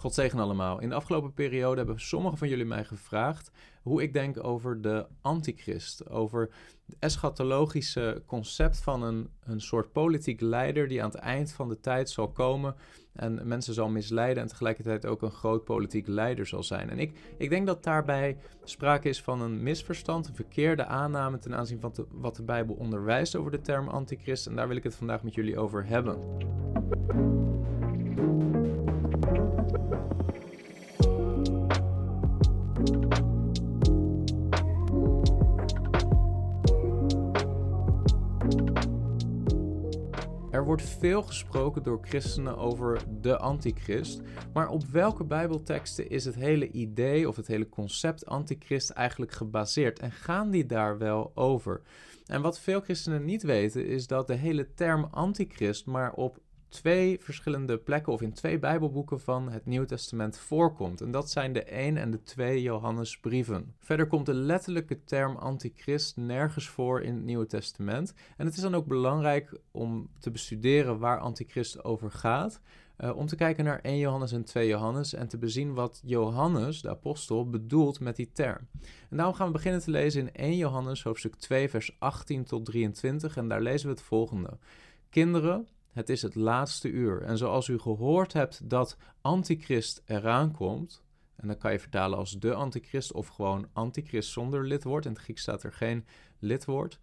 God zegen allemaal. In de afgelopen periode hebben sommigen van jullie mij gevraagd hoe ik denk over de antichrist. Over het eschatologische concept van een, een soort politiek leider die aan het eind van de tijd zal komen en mensen zal misleiden en tegelijkertijd ook een groot politiek leider zal zijn. En ik, ik denk dat daarbij sprake is van een misverstand, een verkeerde aanname ten aanzien van wat de Bijbel onderwijst over de term antichrist. En daar wil ik het vandaag met jullie over hebben. Wordt veel gesproken door christenen over de antichrist, maar op welke bijbelteksten is het hele idee of het hele concept antichrist eigenlijk gebaseerd en gaan die daar wel over? En wat veel christenen niet weten is dat de hele term antichrist maar op twee verschillende plekken of in twee Bijbelboeken van het Nieuw Testament voorkomt. En dat zijn de 1 en de 2 Johannesbrieven. Verder komt de letterlijke term antichrist nergens voor in het Nieuwe Testament. En het is dan ook belangrijk om te bestuderen waar antichrist over gaat. Uh, om te kijken naar 1 Johannes en 2 Johannes en te bezien wat Johannes, de apostel, bedoelt met die term. En daarom gaan we beginnen te lezen in 1 Johannes hoofdstuk 2 vers 18 tot 23 en daar lezen we het volgende. Kinderen, het is het laatste uur. En zoals u gehoord hebt dat antichrist eraan komt, en dan kan je vertalen als de antichrist of gewoon antichrist zonder lidwoord. In het Grieks staat er geen lidwoord.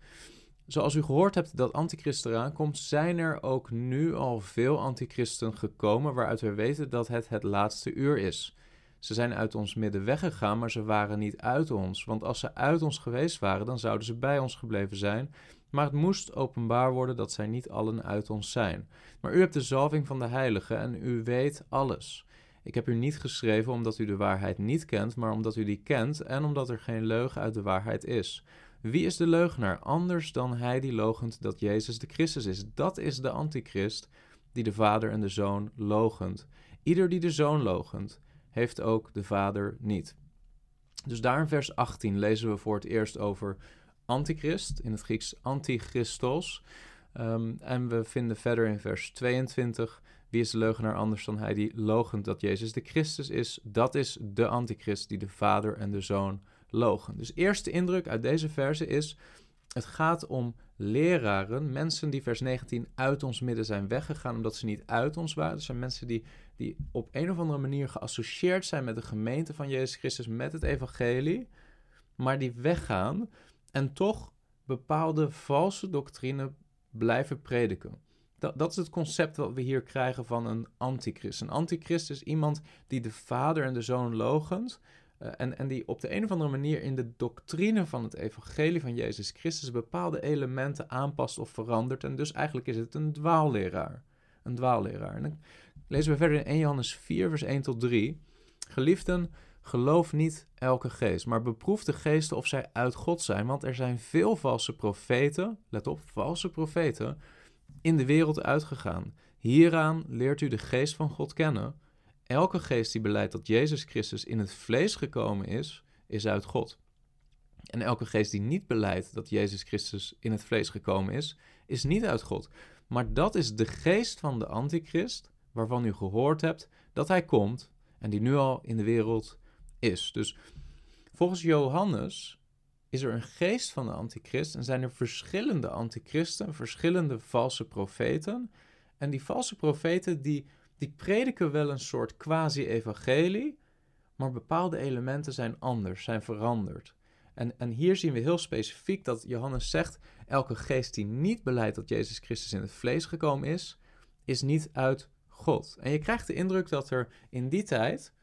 Zoals u gehoord hebt dat antichrist eraan komt, zijn er ook nu al veel antichristen gekomen waaruit we weten dat het het laatste uur is. Ze zijn uit ons midden weggegaan, maar ze waren niet uit ons. Want als ze uit ons geweest waren, dan zouden ze bij ons gebleven zijn maar het moest openbaar worden dat zij niet allen uit ons zijn. Maar u hebt de zalving van de Heilige en u weet alles. Ik heb u niet geschreven omdat u de waarheid niet kent, maar omdat u die kent en omdat er geen leugen uit de waarheid is. Wie is de leugenaar anders dan hij die logent dat Jezus de Christus is? Dat is de antichrist die de Vader en de Zoon logent. Ieder die de Zoon logent, heeft ook de Vader niet. Dus daar in vers 18 lezen we voor het eerst over antichrist, in het Grieks antichristos. Um, en we vinden verder in vers 22, wie is de leugenaar anders dan hij die logent dat Jezus de Christus is? Dat is de antichrist die de Vader en de Zoon logen. Dus eerste indruk uit deze verse is, het gaat om leraren, mensen die vers 19 uit ons midden zijn weggegaan omdat ze niet uit ons waren. Dat zijn mensen die, die op een of andere manier geassocieerd zijn met de gemeente van Jezus Christus, met het evangelie, maar die weggaan en toch bepaalde valse doctrine blijven prediken. Dat, dat is het concept wat we hier krijgen van een antichrist. Een antichrist is iemand die de vader en de zoon logent. Uh, en, en die op de een of andere manier in de doctrine van het evangelie van Jezus Christus bepaalde elementen aanpast of verandert. En dus eigenlijk is het een dwaalleraar. Een dwaalleraar. En lezen we verder in 1 Johannes 4, vers 1 tot 3. Geliefden, Geloof niet elke geest, maar beproef de geesten of zij uit God zijn, want er zijn veel valse profeten, let op, valse profeten, in de wereld uitgegaan. Hieraan leert u de geest van God kennen. Elke geest die beleidt dat Jezus Christus in het vlees gekomen is, is uit God. En elke geest die niet beleidt dat Jezus Christus in het vlees gekomen is, is niet uit God. Maar dat is de geest van de antichrist, waarvan u gehoord hebt dat hij komt en die nu al in de wereld is. Dus volgens Johannes is er een geest van de antichrist en zijn er verschillende antichristen, verschillende valse profeten. En die valse profeten die, die prediken wel een soort quasi-evangelie, maar bepaalde elementen zijn anders, zijn veranderd. En, en hier zien we heel specifiek dat Johannes zegt: elke geest die niet beleidt dat Jezus Christus in het vlees gekomen is, is niet uit God. En je krijgt de indruk dat er in die tijd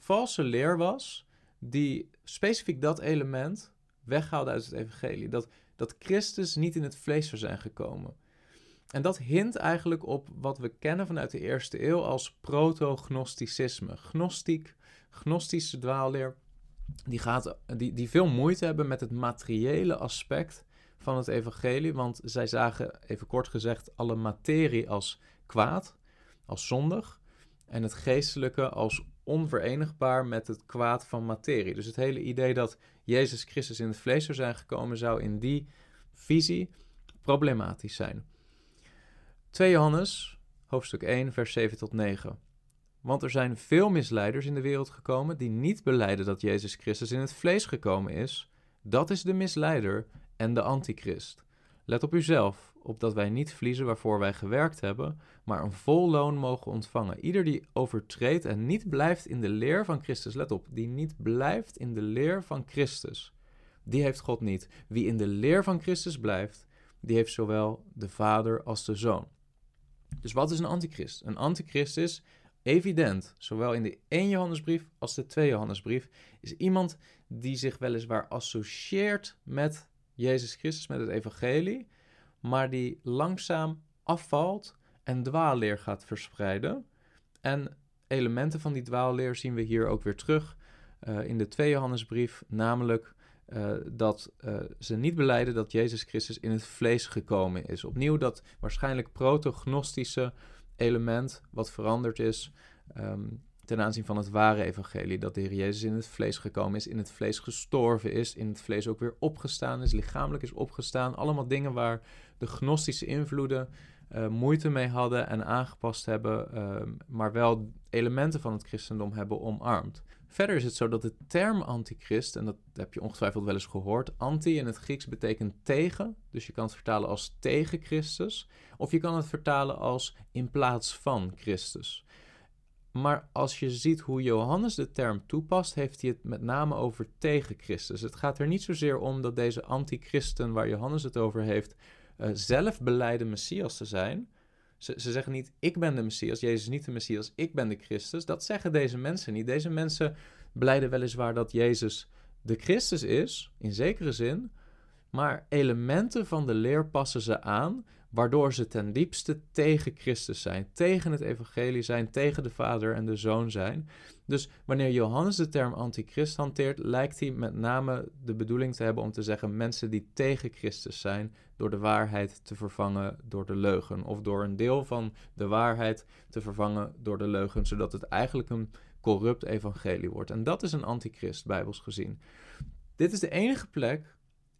valse leer was die specifiek dat element weghaalde uit het evangelie. Dat, dat Christus niet in het vlees zou zijn gekomen. En dat hint eigenlijk op wat we kennen vanuit de eerste eeuw als proto-gnosticisme. Gnostiek, gnostische dwaalleer, die, gaat, die, die veel moeite hebben met het materiële aspect van het evangelie. Want zij zagen, even kort gezegd, alle materie als kwaad, als zondig. En het geestelijke als onverenigbaar met het kwaad van materie. Dus het hele idee dat Jezus Christus in het vlees zou zijn gekomen, zou in die visie problematisch zijn. 2 Johannes, hoofdstuk 1, vers 7 tot 9. Want er zijn veel misleiders in de wereld gekomen die niet beleiden dat Jezus Christus in het vlees gekomen is. Dat is de misleider en de antichrist. Let op uzelf, opdat wij niet verliezen waarvoor wij gewerkt hebben, maar een vol loon mogen ontvangen. Ieder die overtreedt en niet blijft in de leer van Christus, let op, die niet blijft in de leer van Christus, die heeft God niet. Wie in de leer van Christus blijft, die heeft zowel de Vader als de Zoon. Dus wat is een antichrist? Een antichrist is evident, zowel in de 1 Johannesbrief als de 2 Johannesbrief, is iemand die zich weliswaar associeert met Jezus Christus, met het evangelie, maar die langzaam afvalt en dwaalleer gaat verspreiden. En elementen van die dwaalleer zien we hier ook weer terug uh, in de 2 Johannesbrief, namelijk uh, dat uh, ze niet beleiden dat Jezus Christus in het vlees gekomen is. Opnieuw dat waarschijnlijk protognostische element wat veranderd is um, ten aanzien van het ware evangelie. Dat de Heer Jezus in het vlees gekomen is, in het vlees gestorven is, in het vlees ook weer opgestaan is, lichamelijk is opgestaan. Allemaal dingen waar de gnostische invloeden uh, moeite mee hadden en aangepast hebben, uh, maar wel elementen van het christendom hebben omarmd. Verder is het zo dat de term antichrist, en dat heb je ongetwijfeld wel eens gehoord, anti in het Grieks betekent tegen, dus je kan het vertalen als tegen Christus, of je kan het vertalen als in plaats van Christus. Maar als je ziet hoe Johannes de term toepast, heeft hij het met name over tegen Christus. Het gaat er niet zozeer om dat deze antichristen waar Johannes het over heeft, uh, zelf beleiden Messias te zijn. Ze, ze zeggen niet, ik ben de Messias, Jezus is niet de Messias, ik ben de Christus. Dat zeggen deze mensen niet. Deze mensen beleiden weliswaar dat Jezus de Christus is, in zekere zin, maar elementen van de leer passen ze aan waardoor ze ten diepste tegen Christus zijn, tegen het evangelie zijn, tegen de Vader en de Zoon zijn. Dus wanneer Johannes de term antichrist hanteert, lijkt hij met name de bedoeling te hebben om te zeggen mensen die tegen Christus zijn, door de waarheid te vervangen door de leugen, of door een deel van de waarheid te vervangen door de leugen, zodat het eigenlijk een corrupt evangelie wordt. En dat is een antichrist, bijbels gezien. Dit is de enige plek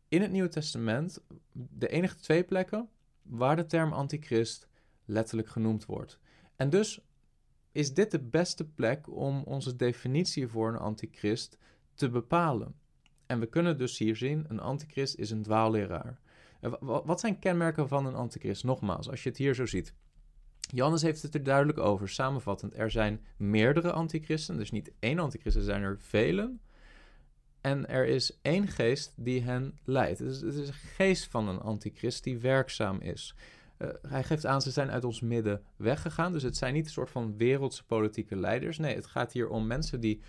in het Nieuwe Testament, de enige twee plekken waar de term antichrist letterlijk genoemd wordt. En dus is dit de beste plek om onze definitie voor een antichrist te bepalen. En we kunnen dus hier zien, een antichrist is een dwaalleraar. Wat zijn kenmerken van een antichrist? Nogmaals, als je het hier zo ziet. Johannes heeft het er duidelijk over, samenvattend. Er zijn meerdere antichristen, dus niet één antichrist, er zijn er velen. En er is één geest die hen leidt. Het is, een geest van een antichrist die werkzaam is. Uh, hij geeft aan, ze zijn uit ons midden weggegaan. Dus het zijn niet een soort van wereldse politieke leiders. Nee, het gaat hier om mensen die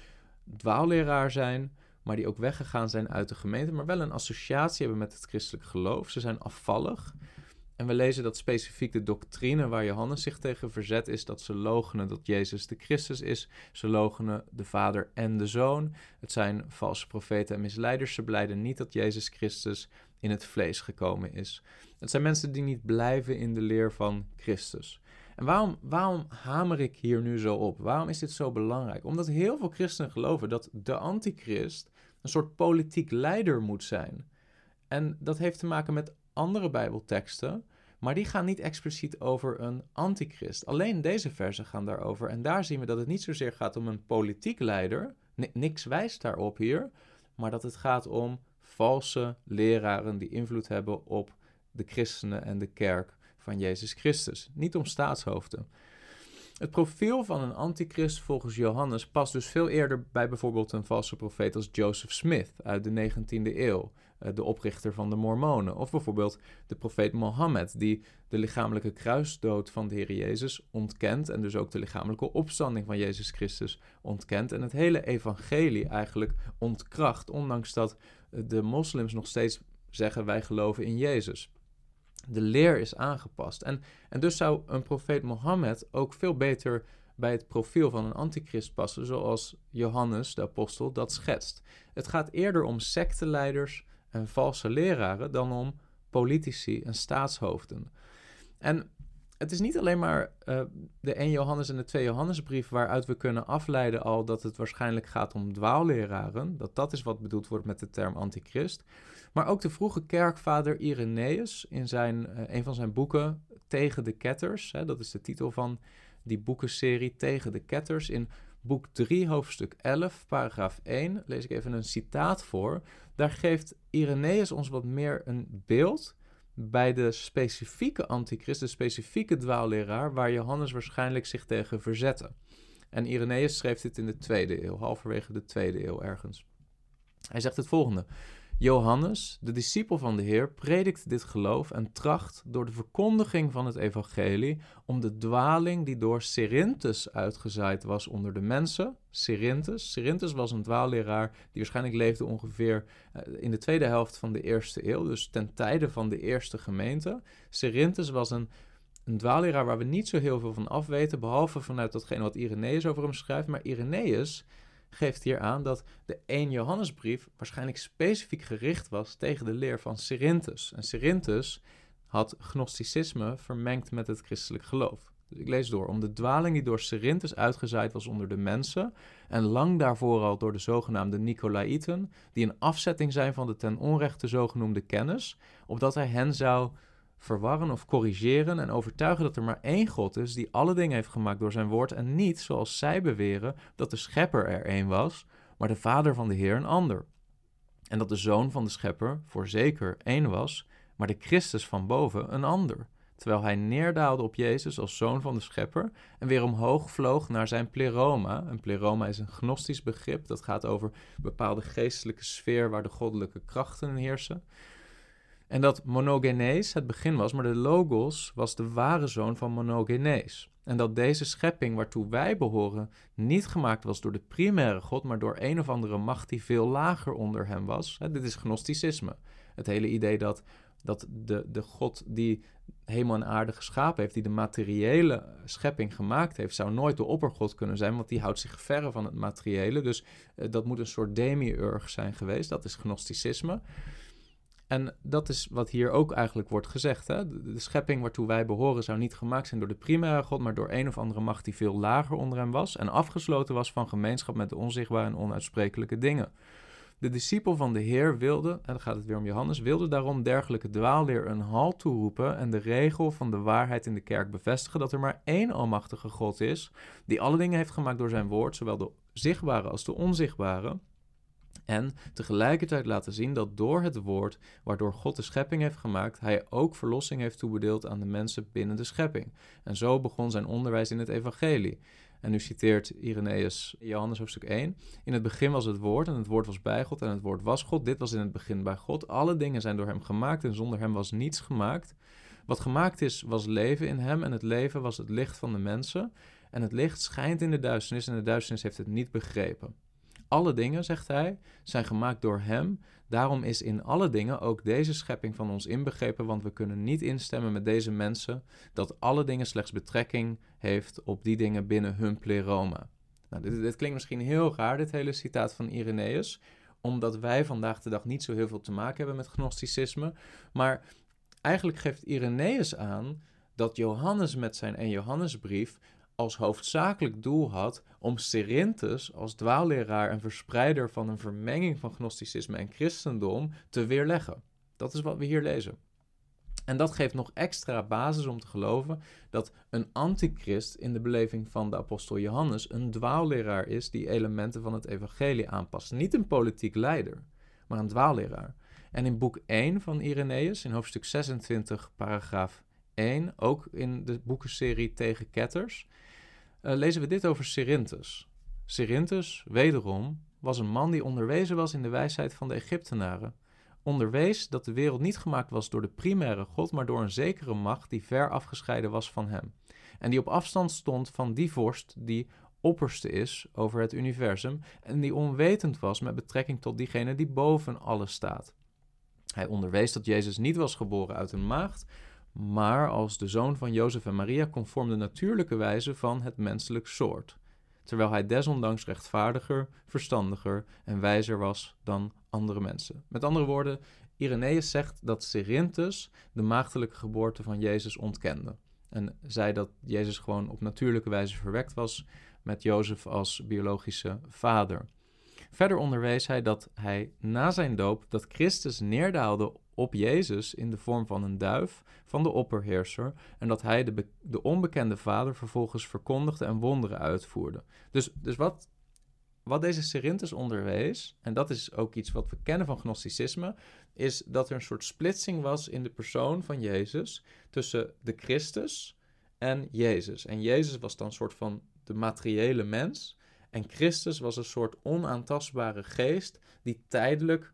dwaalleraar zijn, maar die ook weggegaan zijn uit de gemeente, maar wel een associatie hebben met het christelijk geloof. Ze zijn afvallig. En we lezen dat specifiek de doctrine waar Johannes zich tegen verzet is dat ze logenen dat Jezus de Christus is. Ze logenen de Vader en de Zoon. Het zijn valse profeten en misleiders. Ze blijden niet dat Jezus Christus in het vlees gekomen is. Het zijn mensen die niet blijven in de leer van Christus. En waarom, waarom hamer ik hier nu zo op? Waarom is dit zo belangrijk? Omdat heel veel christenen geloven dat de antichrist een soort politiek leider moet zijn. En dat heeft te maken met andere Bijbelteksten, maar die gaan niet expliciet over een antichrist. Alleen deze versen gaan daarover. En daar zien we dat het niet zozeer gaat om een politiek leider. niks wijst daarop hier. Maar dat het gaat om valse leraren die invloed hebben op de christenen en de kerk van Jezus Christus. Niet om staatshoofden. Het profiel van een antichrist volgens Johannes past dus veel eerder bij bijvoorbeeld een valse profeet als Joseph Smith uit de 19e eeuw, de oprichter van de Mormonen. Of bijvoorbeeld de profeet Mohammed, die de lichamelijke kruisdood van de Heer Jezus ontkent en dus ook de lichamelijke opstanding van Jezus Christus ontkent en het hele evangelie eigenlijk ontkracht, ondanks dat de moslims nog steeds zeggen wij geloven in Jezus de leer is aangepast. En, en dus zou een profeet Mohammed ook veel beter bij het profiel van een antichrist passen, zoals Johannes, de apostel, dat schetst. Het gaat eerder om secteleiders en valse leraren dan om politici en staatshoofden. En het is niet alleen maar uh, de 1 Johannes en de 2 Johannesbrief waaruit we kunnen afleiden al dat het waarschijnlijk gaat om dwaalleraren, dat dat is wat bedoeld wordt met de term antichrist. Maar ook de vroege kerkvader Irenaeus in zijn, uh, een van zijn boeken Tegen de Ketters, hè, dat is de titel van die boekenserie Tegen de Ketters. In boek 3, hoofdstuk 11, paragraaf 1, lees ik even een citaat voor. Daar geeft Irenaeus ons wat meer een beeld bij de specifieke antichrist, de specifieke dwaalleraar, waar Johannes waarschijnlijk zich tegen verzette. En Irenaeus schreef dit in de tweede eeuw, halverwege de tweede eeuw ergens. Hij zegt het volgende. Johannes, de discipel van de Heer, predikt dit geloof en tracht door de verkondiging van het evangelie om de dwaling die door Cerinthus uitgezaaid was onder de mensen. Cerinthus, Cerinthus was een dwaalleraar die waarschijnlijk leefde ongeveer eh, in de tweede helft van de eerste eeuw, dus ten tijde van de eerste gemeente. Cerinthus was een een dwaalleraar waar we niet zo heel veel van afweten, behalve vanuit datgene wat Irenaeus over hem schrijft. Maar Irenaeus geeft hier aan dat de 1 Johannesbrief waarschijnlijk specifiek gericht was tegen de leer van Cerinthus. En Cerinthus had gnosticisme vermengd met het christelijk geloof. Dus ik lees door. Om de dwaling die door Cerinthus uitgezaaid was onder de mensen, en lang daarvoor al door de zogenaamde Nicolaïten, die een afzetting zijn van de ten onrechte zogenoemde kennis, opdat hij hen zou verwarren of corrigeren en overtuigen dat er maar één God is die alle dingen heeft gemaakt door zijn woord en niet, zoals zij beweren, dat de schepper er één was, maar de vader van de Heer een ander. En dat de zoon van de schepper voorzeker één was, maar de Christus van boven een ander. Terwijl hij neerdaalde op Jezus als zoon van de schepper en weer omhoog vloog naar zijn pleroma. Een pleroma is een gnostisch begrip dat gaat over een bepaalde geestelijke sfeer waar de goddelijke krachten heersen. En dat monogenes het begin was, maar de logos was de ware zoon van monogenes. En dat deze schepping waartoe wij behoren niet gemaakt was door de primaire God, maar door een of andere macht die veel lager onder hem was. dit is gnosticisme. Het hele idee dat, dat de, de God die hemel en aarde geschapen heeft, die de materiële schepping gemaakt heeft, zou nooit de oppergod kunnen zijn, want die houdt zich verre van het materiële. Dus eh, dat moet een soort demiurg zijn geweest. Dat is gnosticisme. En dat is wat hier ook eigenlijk wordt gezegd. Hè? De, schepping waartoe wij behoren zou niet gemaakt zijn door de primaire God, maar door een of andere macht die veel lager onder hem was en afgesloten was van gemeenschap met de onzichtbare en onuitsprekelijke dingen. De discipel van de Heer wilde, en dan gaat het weer om Johannes, wilde daarom dergelijke dwaalleer een halt toeroepen en de regel van de waarheid in de kerk bevestigen dat er maar één almachtige God is, die alle dingen heeft gemaakt door zijn woord, zowel de zichtbare als de onzichtbare. En tegelijkertijd laten zien dat door het woord waardoor God de schepping heeft gemaakt, hij ook verlossing heeft toebedeeld aan de mensen binnen de schepping. En zo begon zijn onderwijs in het evangelie. En nu citeert Irenaeus Johannes hoofdstuk 1. In het begin was het woord en het woord was bij God en het woord was God. Dit was in het begin bij God. Alle dingen zijn door hem gemaakt en zonder hem was niets gemaakt. Wat gemaakt is, was leven in hem en het leven was het licht van de mensen. En het licht schijnt in de duisternis en de duisternis heeft het niet begrepen. Alle dingen, zegt hij, zijn gemaakt door Hem. Daarom is in alle dingen ook deze schepping van ons inbegrepen, want we kunnen niet instemmen met deze mensen dat alle dingen slechts betrekking heeft op die dingen binnen hun pleroma. Nou, dit, dit klinkt misschien heel raar, dit hele citaat van Irenaeus, omdat wij vandaag de dag niet zo heel veel te maken hebben met gnosticisme. Maar eigenlijk geeft Irenaeus aan dat Johannes met zijn en Johannesbrief als hoofdzakelijk doel had om Cerinthus als dwaalleraar en verspreider van een vermenging van gnosticisme en christendom te weerleggen. Dat is wat we hier lezen. En dat geeft nog extra basis om te geloven dat een antichrist in de beleving van de apostel Johannes een dwaalleraar is die elementen van het evangelie aanpast. Niet een politiek leider, maar een dwaalleraar. En in boek 1 van Irenaeus, in hoofdstuk 26, paragraaf 1, ook in de boekenserie Tegen Ketters, uh, lezen we dit over Cerinthus. Cerinthus, wederom, was een man die onderwezen was in de wijsheid van de Egyptenaren. Onderwees dat de wereld niet gemaakt was door de primaire God, maar door een zekere macht die ver afgescheiden was van hem. En die op afstand stond van die vorst die opperste is over het universum en die onwetend was met betrekking tot diegene die boven alles staat. Hij onderwees dat Jezus niet was geboren uit een maagd, maar als de zoon van Jozef en Maria conform de natuurlijke wijze van het menselijk soort, terwijl hij desondanks rechtvaardiger, verstandiger en wijzer was dan andere mensen. Met andere woorden, Irenaeus zegt dat Cerinthus de maagdelijke geboorte van Jezus ontkende. En zei dat Jezus gewoon op natuurlijke wijze verwekt was met Jozef als biologische vader. Verder onderwees hij dat hij na zijn doop dat Christus neerdaalde op Jezus in de vorm van een duif van de opperheerser en dat hij de, de onbekende vader vervolgens verkondigde en wonderen uitvoerde. Dus, dus wat, wat deze Cerinthus onderwees, en dat is ook iets wat we kennen van gnosticisme, is dat er een soort splitsing was in de persoon van Jezus tussen de Christus en Jezus. En Jezus was dan een soort van de materiële mens. En Christus was een soort onaantastbare geest die tijdelijk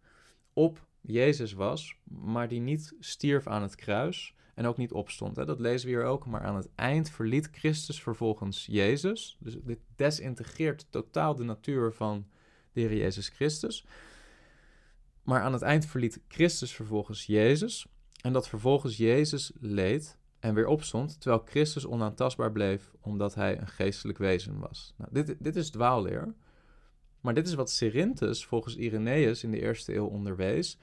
op Jezus was, maar die niet stierf aan het kruis en ook niet opstond. Hè? Dat lezen we hier ook. Maar aan het eind verliet Christus vervolgens Jezus. Dus dit desintegreert totaal de natuur van de Heer Jezus Christus. Maar aan het eind verliet Christus vervolgens Jezus. En dat vervolgens Jezus leed en weer opstond, terwijl Christus onaantastbaar bleef omdat hij een geestelijk wezen was. Nou, dit, dit is dwaalleer. Maar dit is wat Cerinthus volgens Irenaeus in de eerste eeuw onderwees.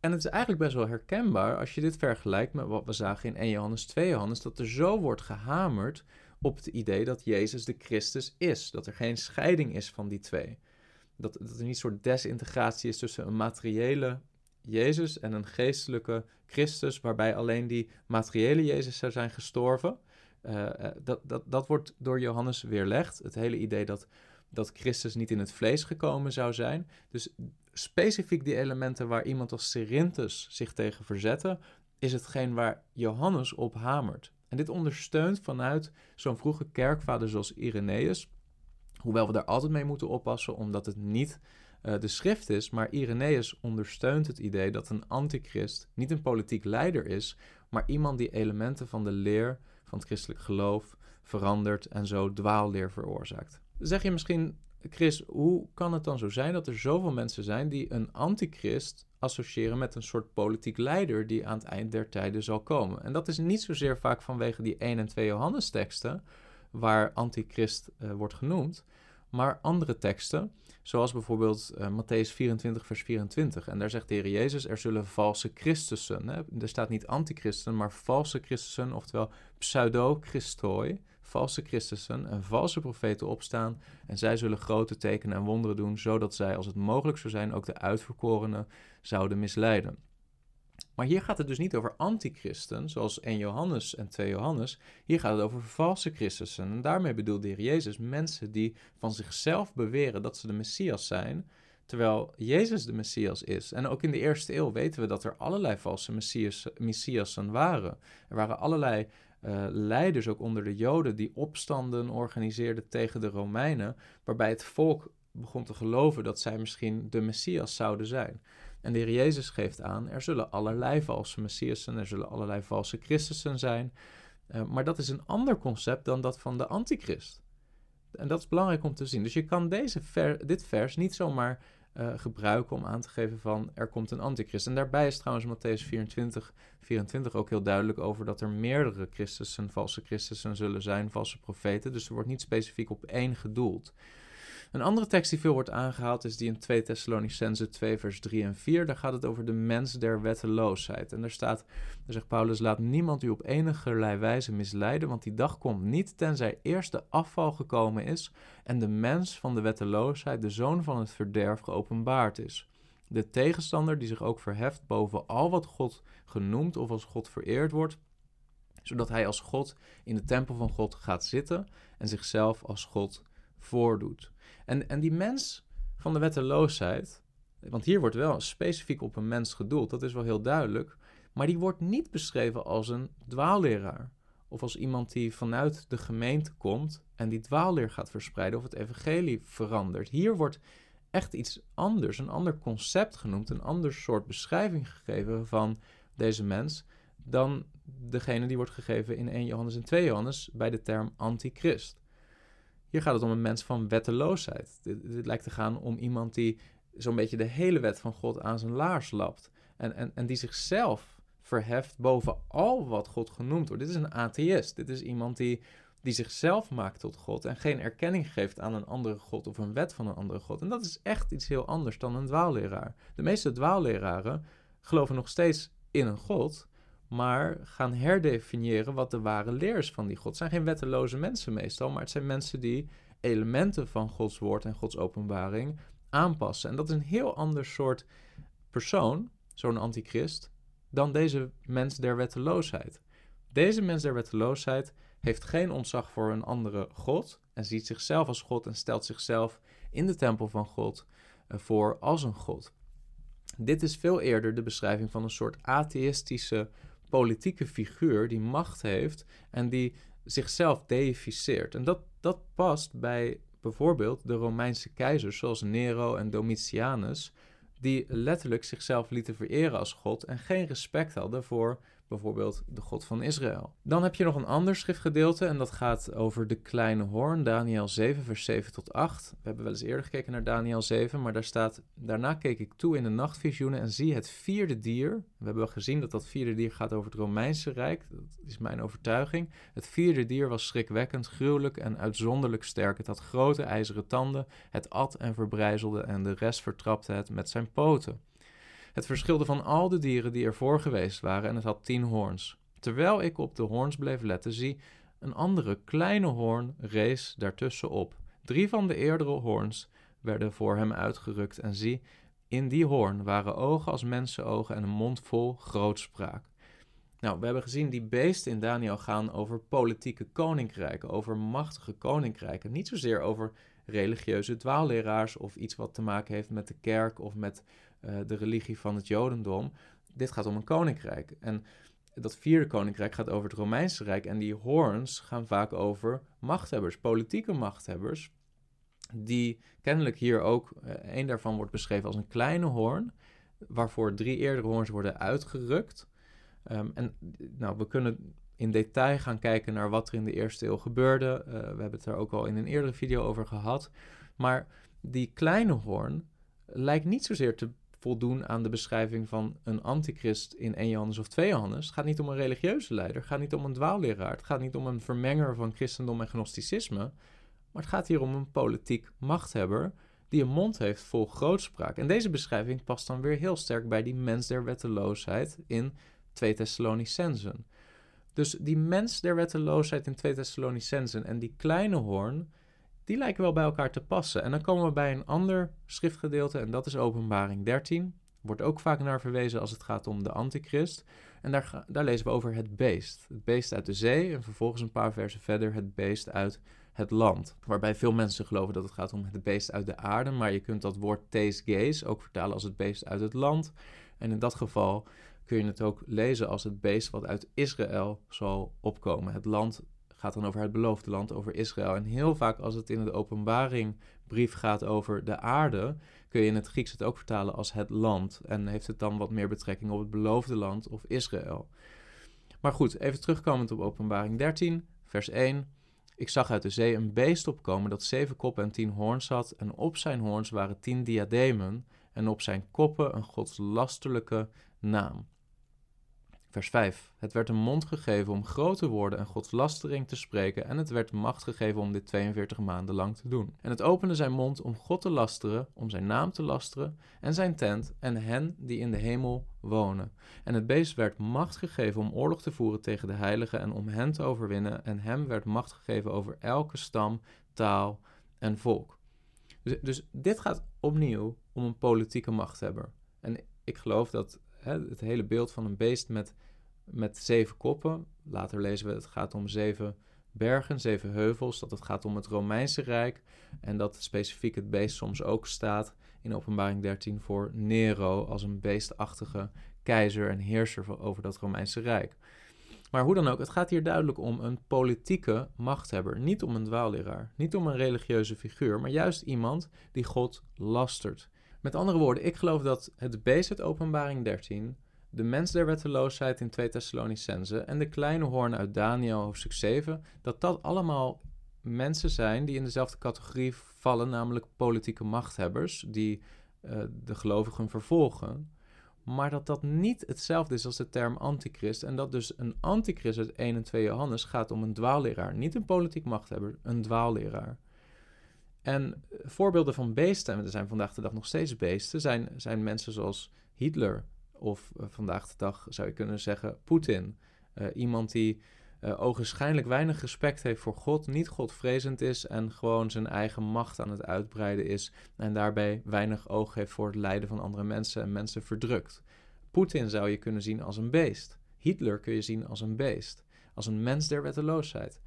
En het is eigenlijk best wel herkenbaar als je dit vergelijkt met wat we zagen in 1 Johannes 2 Johannes, dat er zo wordt gehamerd op het idee dat Jezus de Christus is. Dat er geen scheiding is van die twee. Dat, dat er niet een soort desintegratie is tussen een materiële Jezus en een geestelijke Christus, waarbij alleen die materiële Jezus zou zijn gestorven. Uh, dat, dat, dat wordt door Johannes weerlegd. Het hele idee dat, dat Christus niet in het vlees gekomen zou zijn. Dus specifiek die elementen waar iemand als Cerinthus zich tegen verzette, is hetgeen waar Johannes op hamert. En dit ondersteunt vanuit zo'n vroege kerkvader zoals Irenaeus, hoewel we daar altijd mee moeten oppassen, omdat het niet uh, de schrift is, maar Irenaeus ondersteunt het idee dat een antichrist niet een politiek leider is, maar iemand die elementen van de leer van het christelijk geloof verandert en zo dwaalleer veroorzaakt. Zeg je misschien, Chris, hoe kan het dan zo zijn dat er zoveel mensen zijn die een antichrist associëren met een soort politiek leider die aan het eind der tijden zal komen? En dat is niet zozeer vaak vanwege die 1 en 2 Johannes teksten, waar antichrist uh, wordt genoemd, maar andere teksten, zoals bijvoorbeeld uh, Matthäus 24, vers 24. En daar zegt de Heer Jezus, er zullen valse Christussen, hè? er staat niet antichristen, maar valse Christussen, oftewel pseudo-Christoi, valse Christussen en valse profeten opstaan. En zij zullen grote tekenen en wonderen doen, zodat zij, als het mogelijk zou zijn, ook de uitverkorenen zouden misleiden. Maar hier gaat het dus niet over antichristen, zoals 1 Johannes en 2 Johannes. Hier gaat het over valse Christussen. En daarmee bedoelt de Heer Jezus mensen die van zichzelf beweren dat ze de Messias zijn, terwijl Jezus de Messias is. En ook in de eerste eeuw weten we dat er allerlei valse messias, waren. Er waren allerlei uh, leiders, ook onder de Joden, die opstanden organiseerden tegen de Romeinen, waarbij het volk begon te geloven dat zij misschien de Messias zouden zijn. En de Heer Jezus geeft aan, er zullen allerlei valse Messiassen, er zullen allerlei valse Christussen zijn. Uh, maar dat is een ander concept dan dat van de antichrist. En dat is belangrijk om te zien. Dus je kan deze dit vers niet zomaar uh, gebruiken om aan te geven van er komt een antichrist. En daarbij is trouwens Matthäus 24, 24 ook heel duidelijk over dat er meerdere Christussen, valse Christussen zullen zijn, valse profeten. Dus er wordt niet specifiek op één gedoeld. Een andere tekst die veel wordt aangehaald is die in 2 Thessalonicense 2 vers 3 en 4. Daar gaat het over de mens der wetteloosheid. En daar staat, daar zegt Paulus, laat niemand u op enige wijze misleiden, want die dag komt niet tenzij eerst de afval gekomen is en de mens van de wetteloosheid, de zoon van het verderf, geopenbaard is. De tegenstander die zich ook verheft boven al wat God genoemd of als God vereerd wordt, zodat hij als God in de tempel van God gaat zitten en zichzelf als God voordoet. En, en die mens van de wetteloosheid, want hier wordt wel specifiek op een mens gedoeld, dat is wel heel duidelijk, maar die wordt niet beschreven als een dwaalleraar. Of als iemand die vanuit de gemeente komt en die dwaalleer gaat verspreiden of het evangelie verandert. Hier wordt echt iets anders, een ander concept genoemd, een ander soort beschrijving gegeven van deze mens dan degene die wordt gegeven in 1 Johannes en 2 Johannes bij de term antichrist. Hier gaat het om een mens van wetteloosheid. Dit, dit lijkt te gaan om iemand die zo'n beetje de hele wet van God aan zijn laars lapt. En, en, en die zichzelf verheft boven al wat God genoemd wordt. Dit is een atheïst. Dit is iemand die, die zichzelf maakt tot God en geen erkenning geeft aan een andere God of een wet van een andere God. En dat is echt iets heel anders dan een dwaalleraar. De meeste dwaalleraren geloven nog steeds in een God, maar gaan herdefiniëren wat de ware leer is van die God. Het zijn geen wetteloze mensen meestal, maar het zijn mensen die elementen van Gods woord en Gods openbaring aanpassen. En dat is een heel ander soort persoon, zo'n antichrist, dan deze mens der wetteloosheid. Deze mens der wetteloosheid heeft geen ontzag voor een andere God en ziet zichzelf als God en stelt zichzelf in de tempel van God eh, voor als een God. Dit is veel eerder de beschrijving van een soort atheïstische politieke figuur die macht heeft en die zichzelf deificeert. En dat, dat past bij bijvoorbeeld de Romeinse keizers zoals Nero en Domitianus, die letterlijk zichzelf lieten vereren als God en geen respect hadden voor bijvoorbeeld de God van Israël. Dan heb je nog een ander schriftgedeelte en dat gaat over de kleine hoorn, Daniel 7, vers 7 tot 8. We hebben wel eens eerder gekeken naar Daniel 7, maar daar staat: Daarna keek ik toe in de nachtvisioenen en zie het vierde dier. We hebben gezien dat dat vierde dier gaat over het Romeinse Rijk, dat is mijn overtuiging. Het vierde dier was schrikwekkend, gruwelijk en uitzonderlijk sterk. Het had grote ijzeren tanden, het at en verbrijzelde en de rest vertrapte het met zijn poten. Het verschilde van al de dieren die ervoor geweest waren en het had tien hoorns. Terwijl ik op de hoorns bleef letten, zie een andere kleine hoorn rees daartussen op. Drie van de eerdere hoorns werden voor hem uitgerukt en zie, in die hoorn waren ogen als mensenogen en een mond vol grootspraak. Nou, we hebben gezien die beesten in Daniel gaan over politieke koninkrijken, over machtige koninkrijken. Niet zozeer over religieuze dwaalleraars of iets wat te maken heeft met de kerk of met uh, de religie van het Jodendom. Dit gaat om een koninkrijk. En dat vierde koninkrijk gaat over het Romeinse Rijk. En die hoorns gaan vaak over machthebbers, politieke machthebbers. Die kennelijk hier ook, uh, een daarvan wordt beschreven als een kleine hoorn. Waarvoor drie eerdere hoorns worden uitgerukt. Um, en nou, we kunnen in detail gaan kijken naar wat er in de eerste eeuw gebeurde. Uh, we hebben het er ook al in een eerdere video over gehad. Maar die kleine hoorn lijkt niet zozeer te voldoen aan de beschrijving van een antichrist in 1 Johannes of 2 Johannes. Het gaat niet om een religieuze leider, het gaat niet om een dwaalleraar, het gaat niet om een vermenger van christendom en gnosticisme, maar het gaat hier om een politiek machthebber die een mond heeft vol grootspraak. En deze beschrijving past dan weer heel sterk bij die mens der wetteloosheid in 2 Thessalonicensen. Dus die mens der wetteloosheid in 2 Thessalonicensen en die kleine hoorn, die lijken wel bij elkaar te passen. En dan komen we bij een ander schriftgedeelte en dat is Openbaring 13. Wordt ook vaak naar verwezen als het gaat om de antichrist. En daar, daar lezen we over het beest. Het beest uit de zee en vervolgens een paar versen verder het beest uit het land. Waarbij veel mensen geloven dat het gaat om het beest uit de aarde. Maar je kunt dat woord gees ook vertalen als het beest uit het land. En in dat geval kun je het ook lezen als het beest wat uit Israël zal opkomen. Het land gaat dan over het beloofde land, over Israël. En heel vaak als het in de openbaringbrief gaat over de aarde, kun je in het Grieks het ook vertalen als het land. En heeft het dan wat meer betrekking op het beloofde land of Israël. Maar goed, even terugkomend op openbaring 13, vers 1. Ik zag uit de zee een beest opkomen dat zeven koppen en tien hoorns had. En op zijn hoorns waren tien diademen. En op zijn koppen een godslasterlijke naam. Vers 5. Het werd een mond gegeven om grote woorden en godslastering te spreken en het werd macht gegeven om dit 42 maanden lang te doen. En het opende zijn mond om God te lasteren, om zijn naam te lasteren en zijn tent en hen die in de hemel wonen. En het beest werd macht gegeven om oorlog te voeren tegen de heiligen en om hen te overwinnen en hem werd macht gegeven over elke stam, taal en volk. Dus, dus dit gaat opnieuw om een politieke machthebber. En ik geloof dat het hele beeld van een beest met, met zeven koppen. Later lezen we het gaat om zeven bergen, zeven heuvels. Dat het gaat om het Romeinse Rijk. En dat specifiek het beest soms ook staat in Openbaring 13 voor Nero als een beestachtige keizer en heerser over dat Romeinse Rijk. Maar hoe dan ook, het gaat hier duidelijk om een politieke machthebber. Niet om een dwaalleraar, niet om een religieuze figuur, maar juist iemand die God lastert. Met andere woorden, ik geloof dat het beest uit Openbaring 13, de mens der wetteloosheid in 2 Thessalonicense en de kleine hoorn uit Daniel hoofdstuk 7, dat dat allemaal mensen zijn die in dezelfde categorie vallen, namelijk politieke machthebbers die uh, de gelovigen vervolgen. Maar dat dat niet hetzelfde is als de term antichrist. En dat dus een antichrist uit 1 en 2 Johannes gaat om een dwaalleraar. Niet een politiek machthebber, een dwaalleraar. En voorbeelden van beesten, en er zijn vandaag de dag nog steeds beesten, zijn, zijn mensen zoals Hitler. Of uh, vandaag de dag zou je kunnen zeggen Poetin. Uh, iemand die uh, ogenschijnlijk weinig respect heeft voor God, niet godvrezend is en gewoon zijn eigen macht aan het uitbreiden is. En daarbij weinig oog heeft voor het lijden van andere mensen en mensen verdrukt. Poetin zou je kunnen zien als een beest. Hitler kun je zien als een beest. Als een mens der wetteloosheid.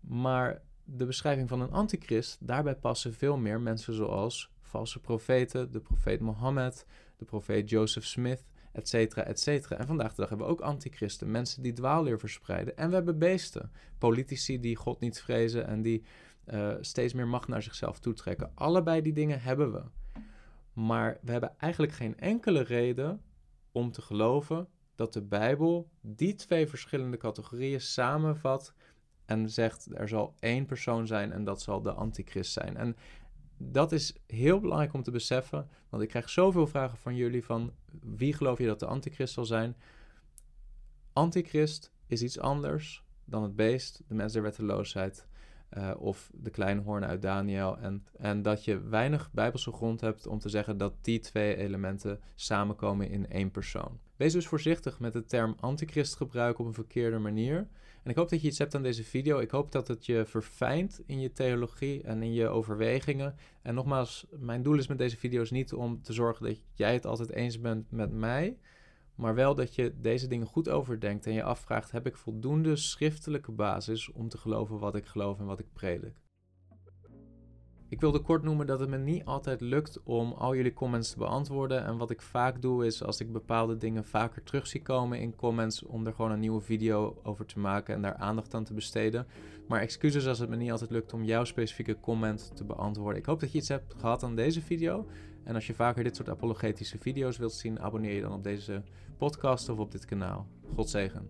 Maar de beschrijving van een antichrist, daarbij passen veel meer mensen zoals valse profeten, de profeet Mohammed, de profeet Joseph Smith, et cetera, et cetera. En vandaag de dag hebben we ook antichristen, mensen die dwaalleer verspreiden. En we hebben beesten, politici die God niet vrezen en die uh, steeds meer macht naar zichzelf toetrekken. Allebei die dingen hebben we. Maar we hebben eigenlijk geen enkele reden om te geloven dat de Bijbel die twee verschillende categorieën samenvat en zegt er zal één persoon zijn en dat zal de antichrist zijn. En dat is heel belangrijk om te beseffen, want ik krijg zoveel vragen van jullie van wie geloof je dat de antichrist zal zijn? Antichrist is iets anders dan het beest, de mens der wetteloosheid uh, of de kleine hoorn uit Daniel. En, en dat je weinig bijbelse grond hebt om te zeggen dat die twee elementen samenkomen in één persoon. Wees dus voorzichtig met de term antichrist gebruiken op een verkeerde manier. En ik hoop dat je iets hebt aan deze video. Ik hoop dat het je verfijnt in je theologie en in je overwegingen. En nogmaals, mijn doel is met deze video's niet om te zorgen dat jij het altijd eens bent met mij. Maar wel dat je deze dingen goed overdenkt en je afvraagt: heb ik voldoende schriftelijke basis om te geloven wat ik geloof en wat ik predik? Ik wilde kort noemen dat het me niet altijd lukt om al jullie comments te beantwoorden. En wat ik vaak doe is als ik bepaalde dingen vaker terug zie komen in comments, om er gewoon een nieuwe video over te maken en daar aandacht aan te besteden. Maar excuses als het me niet altijd lukt om jouw specifieke comment te beantwoorden. Ik hoop dat je iets hebt gehad aan deze video. En als je vaker dit soort apologetische video's wilt zien, abonneer je dan op deze podcast of op dit kanaal. God zegen.